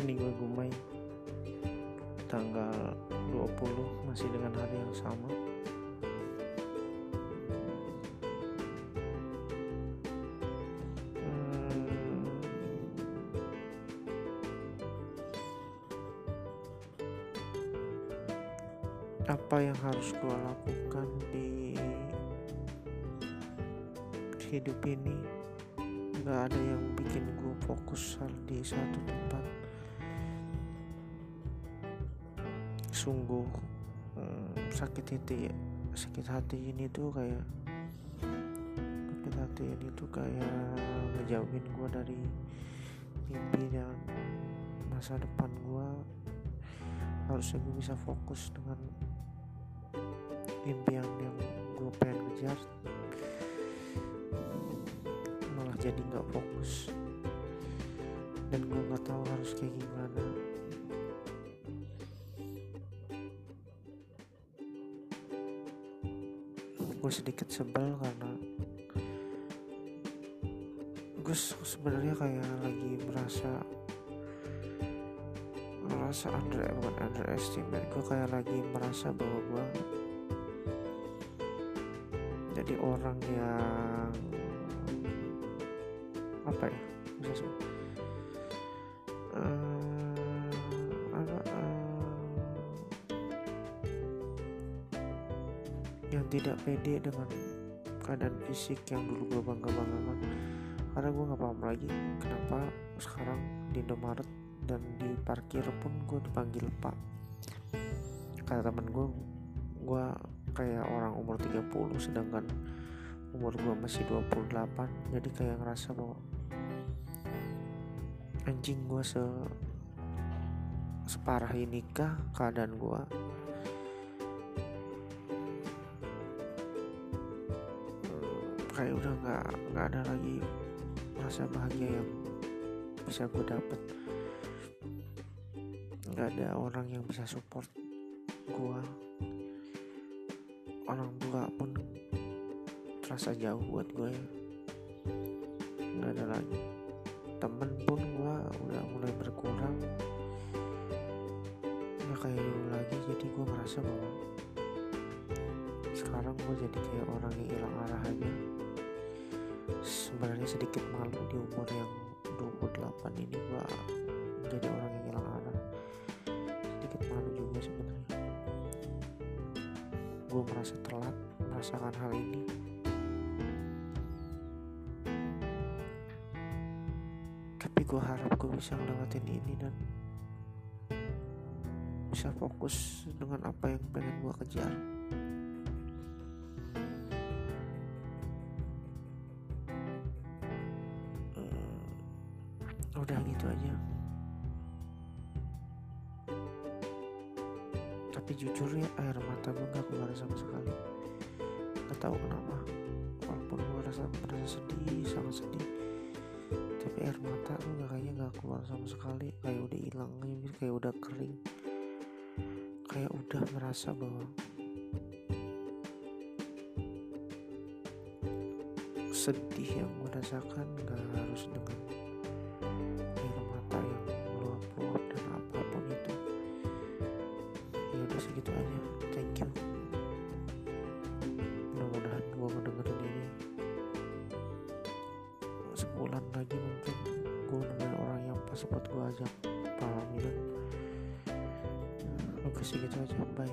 ini gue Gumai. Tanggal 20 masih dengan hari yang sama. Hmm. Apa yang harus gua lakukan di hidup ini? Nggak ada yang bikin gua fokus di satu tempat. Sungguh hmm, sakit hati sakit hati ini tuh kayak sakit hati ini tuh kayak ngejauhin gue dari mimpi dan masa depan gue harusnya gue bisa fokus dengan impian yang gue pengen kejar malah jadi nggak fokus. Dan gue nggak tahu harus kayak gimana gue sedikit sebel karena gue sebenarnya kayak lagi merasa merasa under bukan underestimate. Gue kayak lagi merasa bahwa gue jadi orang yang apa ya bisa sebut yang tidak pede dengan keadaan fisik yang dulu gue bangga banggakan karena gue nggak paham lagi kenapa sekarang di Indomaret dan di parkir pun gue dipanggil pak. Kata temen gue gue kayak orang umur 30 sedangkan umur gue masih 28 jadi kayak ngerasa bahwa anjing gue se separah ini kah keadaan gue kayak udah nggak nggak ada lagi rasa bahagia yang bisa gue dapet. Nggak ada orang yang bisa support gue orang tua pun terasa jauh buat gue ya. Nggak ada lagi. Temen pun gue udah mulai berkurang. Nggak kayak dulu lagi jadi gue merasa bahwa sekarang gue jadi kayak orang yang hilang arah aja sebenarnya sedikit malu di umur yang 28 ini gue jadi orang yang hilang arah sedikit malu juga sebenarnya. Gue merasa telat merasakan hal ini. Tapi gue harap gue bisa ngelewatin ini dan bisa fokus dengan apa yang pengen gue kejar udah gitu aja. Tapi jujur ya air mata gue gak keluar sama sekali. Gak tahu kenapa. Walaupun gue rasa merasa sedih sangat sedih. Tapi air mata tuh gak kayaknya gak keluar sama sekali. Kayak udah hilang kayak udah kering. Kayak udah merasa bahwa sedih yang gue rasakan gak harus dengan segitu aja thank you. Mudah-mudahan gue ngedengerin ini. Sebulan lagi mungkin gue nemuin orang yang pas buat gue ajak pahamilan oke segitu aja. Bye